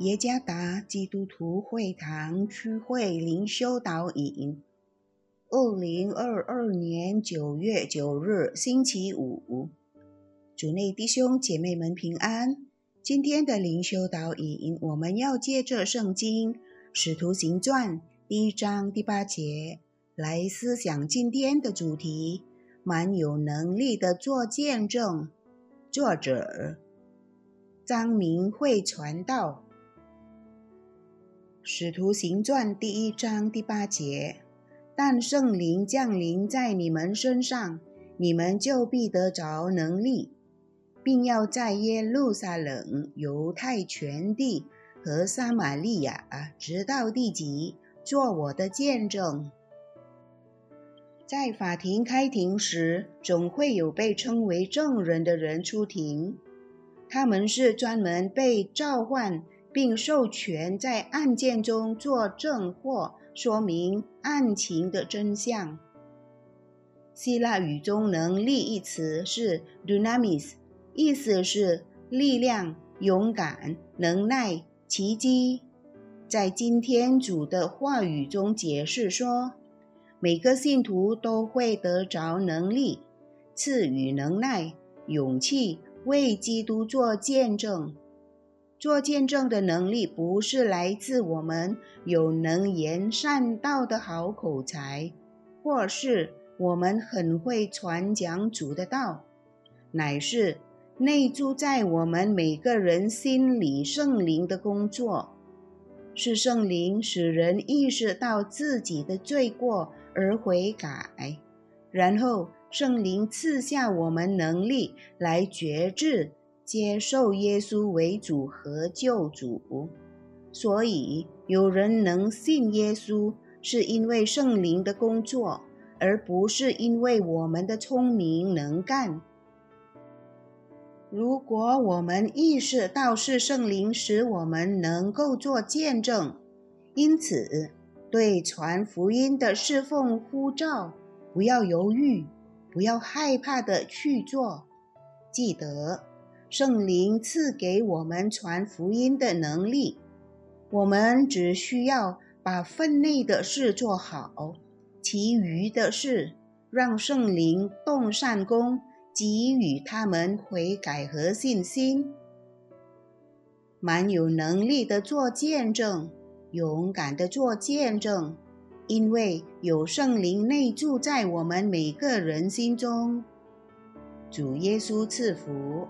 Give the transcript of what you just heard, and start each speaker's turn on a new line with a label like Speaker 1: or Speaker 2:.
Speaker 1: 耶加达基督徒会堂区会灵修导引，二零二二年九月九日星期五，主内弟兄姐妹们平安。今天的灵修导引，我们要借着圣经《使徒行传》第一章第八节来思想今天的主题：蛮有能力的做见证。作者张明慧传道。使徒行传第一章第八节，但圣灵降临在你们身上，你们就必得着能力，并要在耶路撒冷、犹太全地和撒玛利亚，直到地极，做我的见证。在法庭开庭时，总会有被称为证人的人出庭，他们是专门被召唤。并授权在案件中作证或说明案情的真相。希腊语中“能力”一词是 “dunamis”，意思是力量、勇敢、能耐、奇迹。在今天主的话语中解释说，每个信徒都会得着能力，赐予能耐、勇气，为基督做见证。做见证的能力不是来自我们有能言善道的好口才，或是我们很会传讲主的道，乃是内住在我们每个人心里圣灵的工作。是圣灵使人意识到自己的罪过而悔改，然后圣灵赐下我们能力来觉知。接受耶稣为主和救主，所以有人能信耶稣，是因为圣灵的工作，而不是因为我们的聪明能干。如果我们意识到是圣灵使我们能够做见证，因此对传福音的侍奉呼召，不要犹豫，不要害怕的去做，记得。圣灵赐给我们传福音的能力，我们只需要把分内的事做好，其余的事让圣灵动善功，给予他们悔改和信心。蛮有能力的做见证，勇敢的做见证，因为有圣灵内住在我们每个人心中。主耶稣赐福。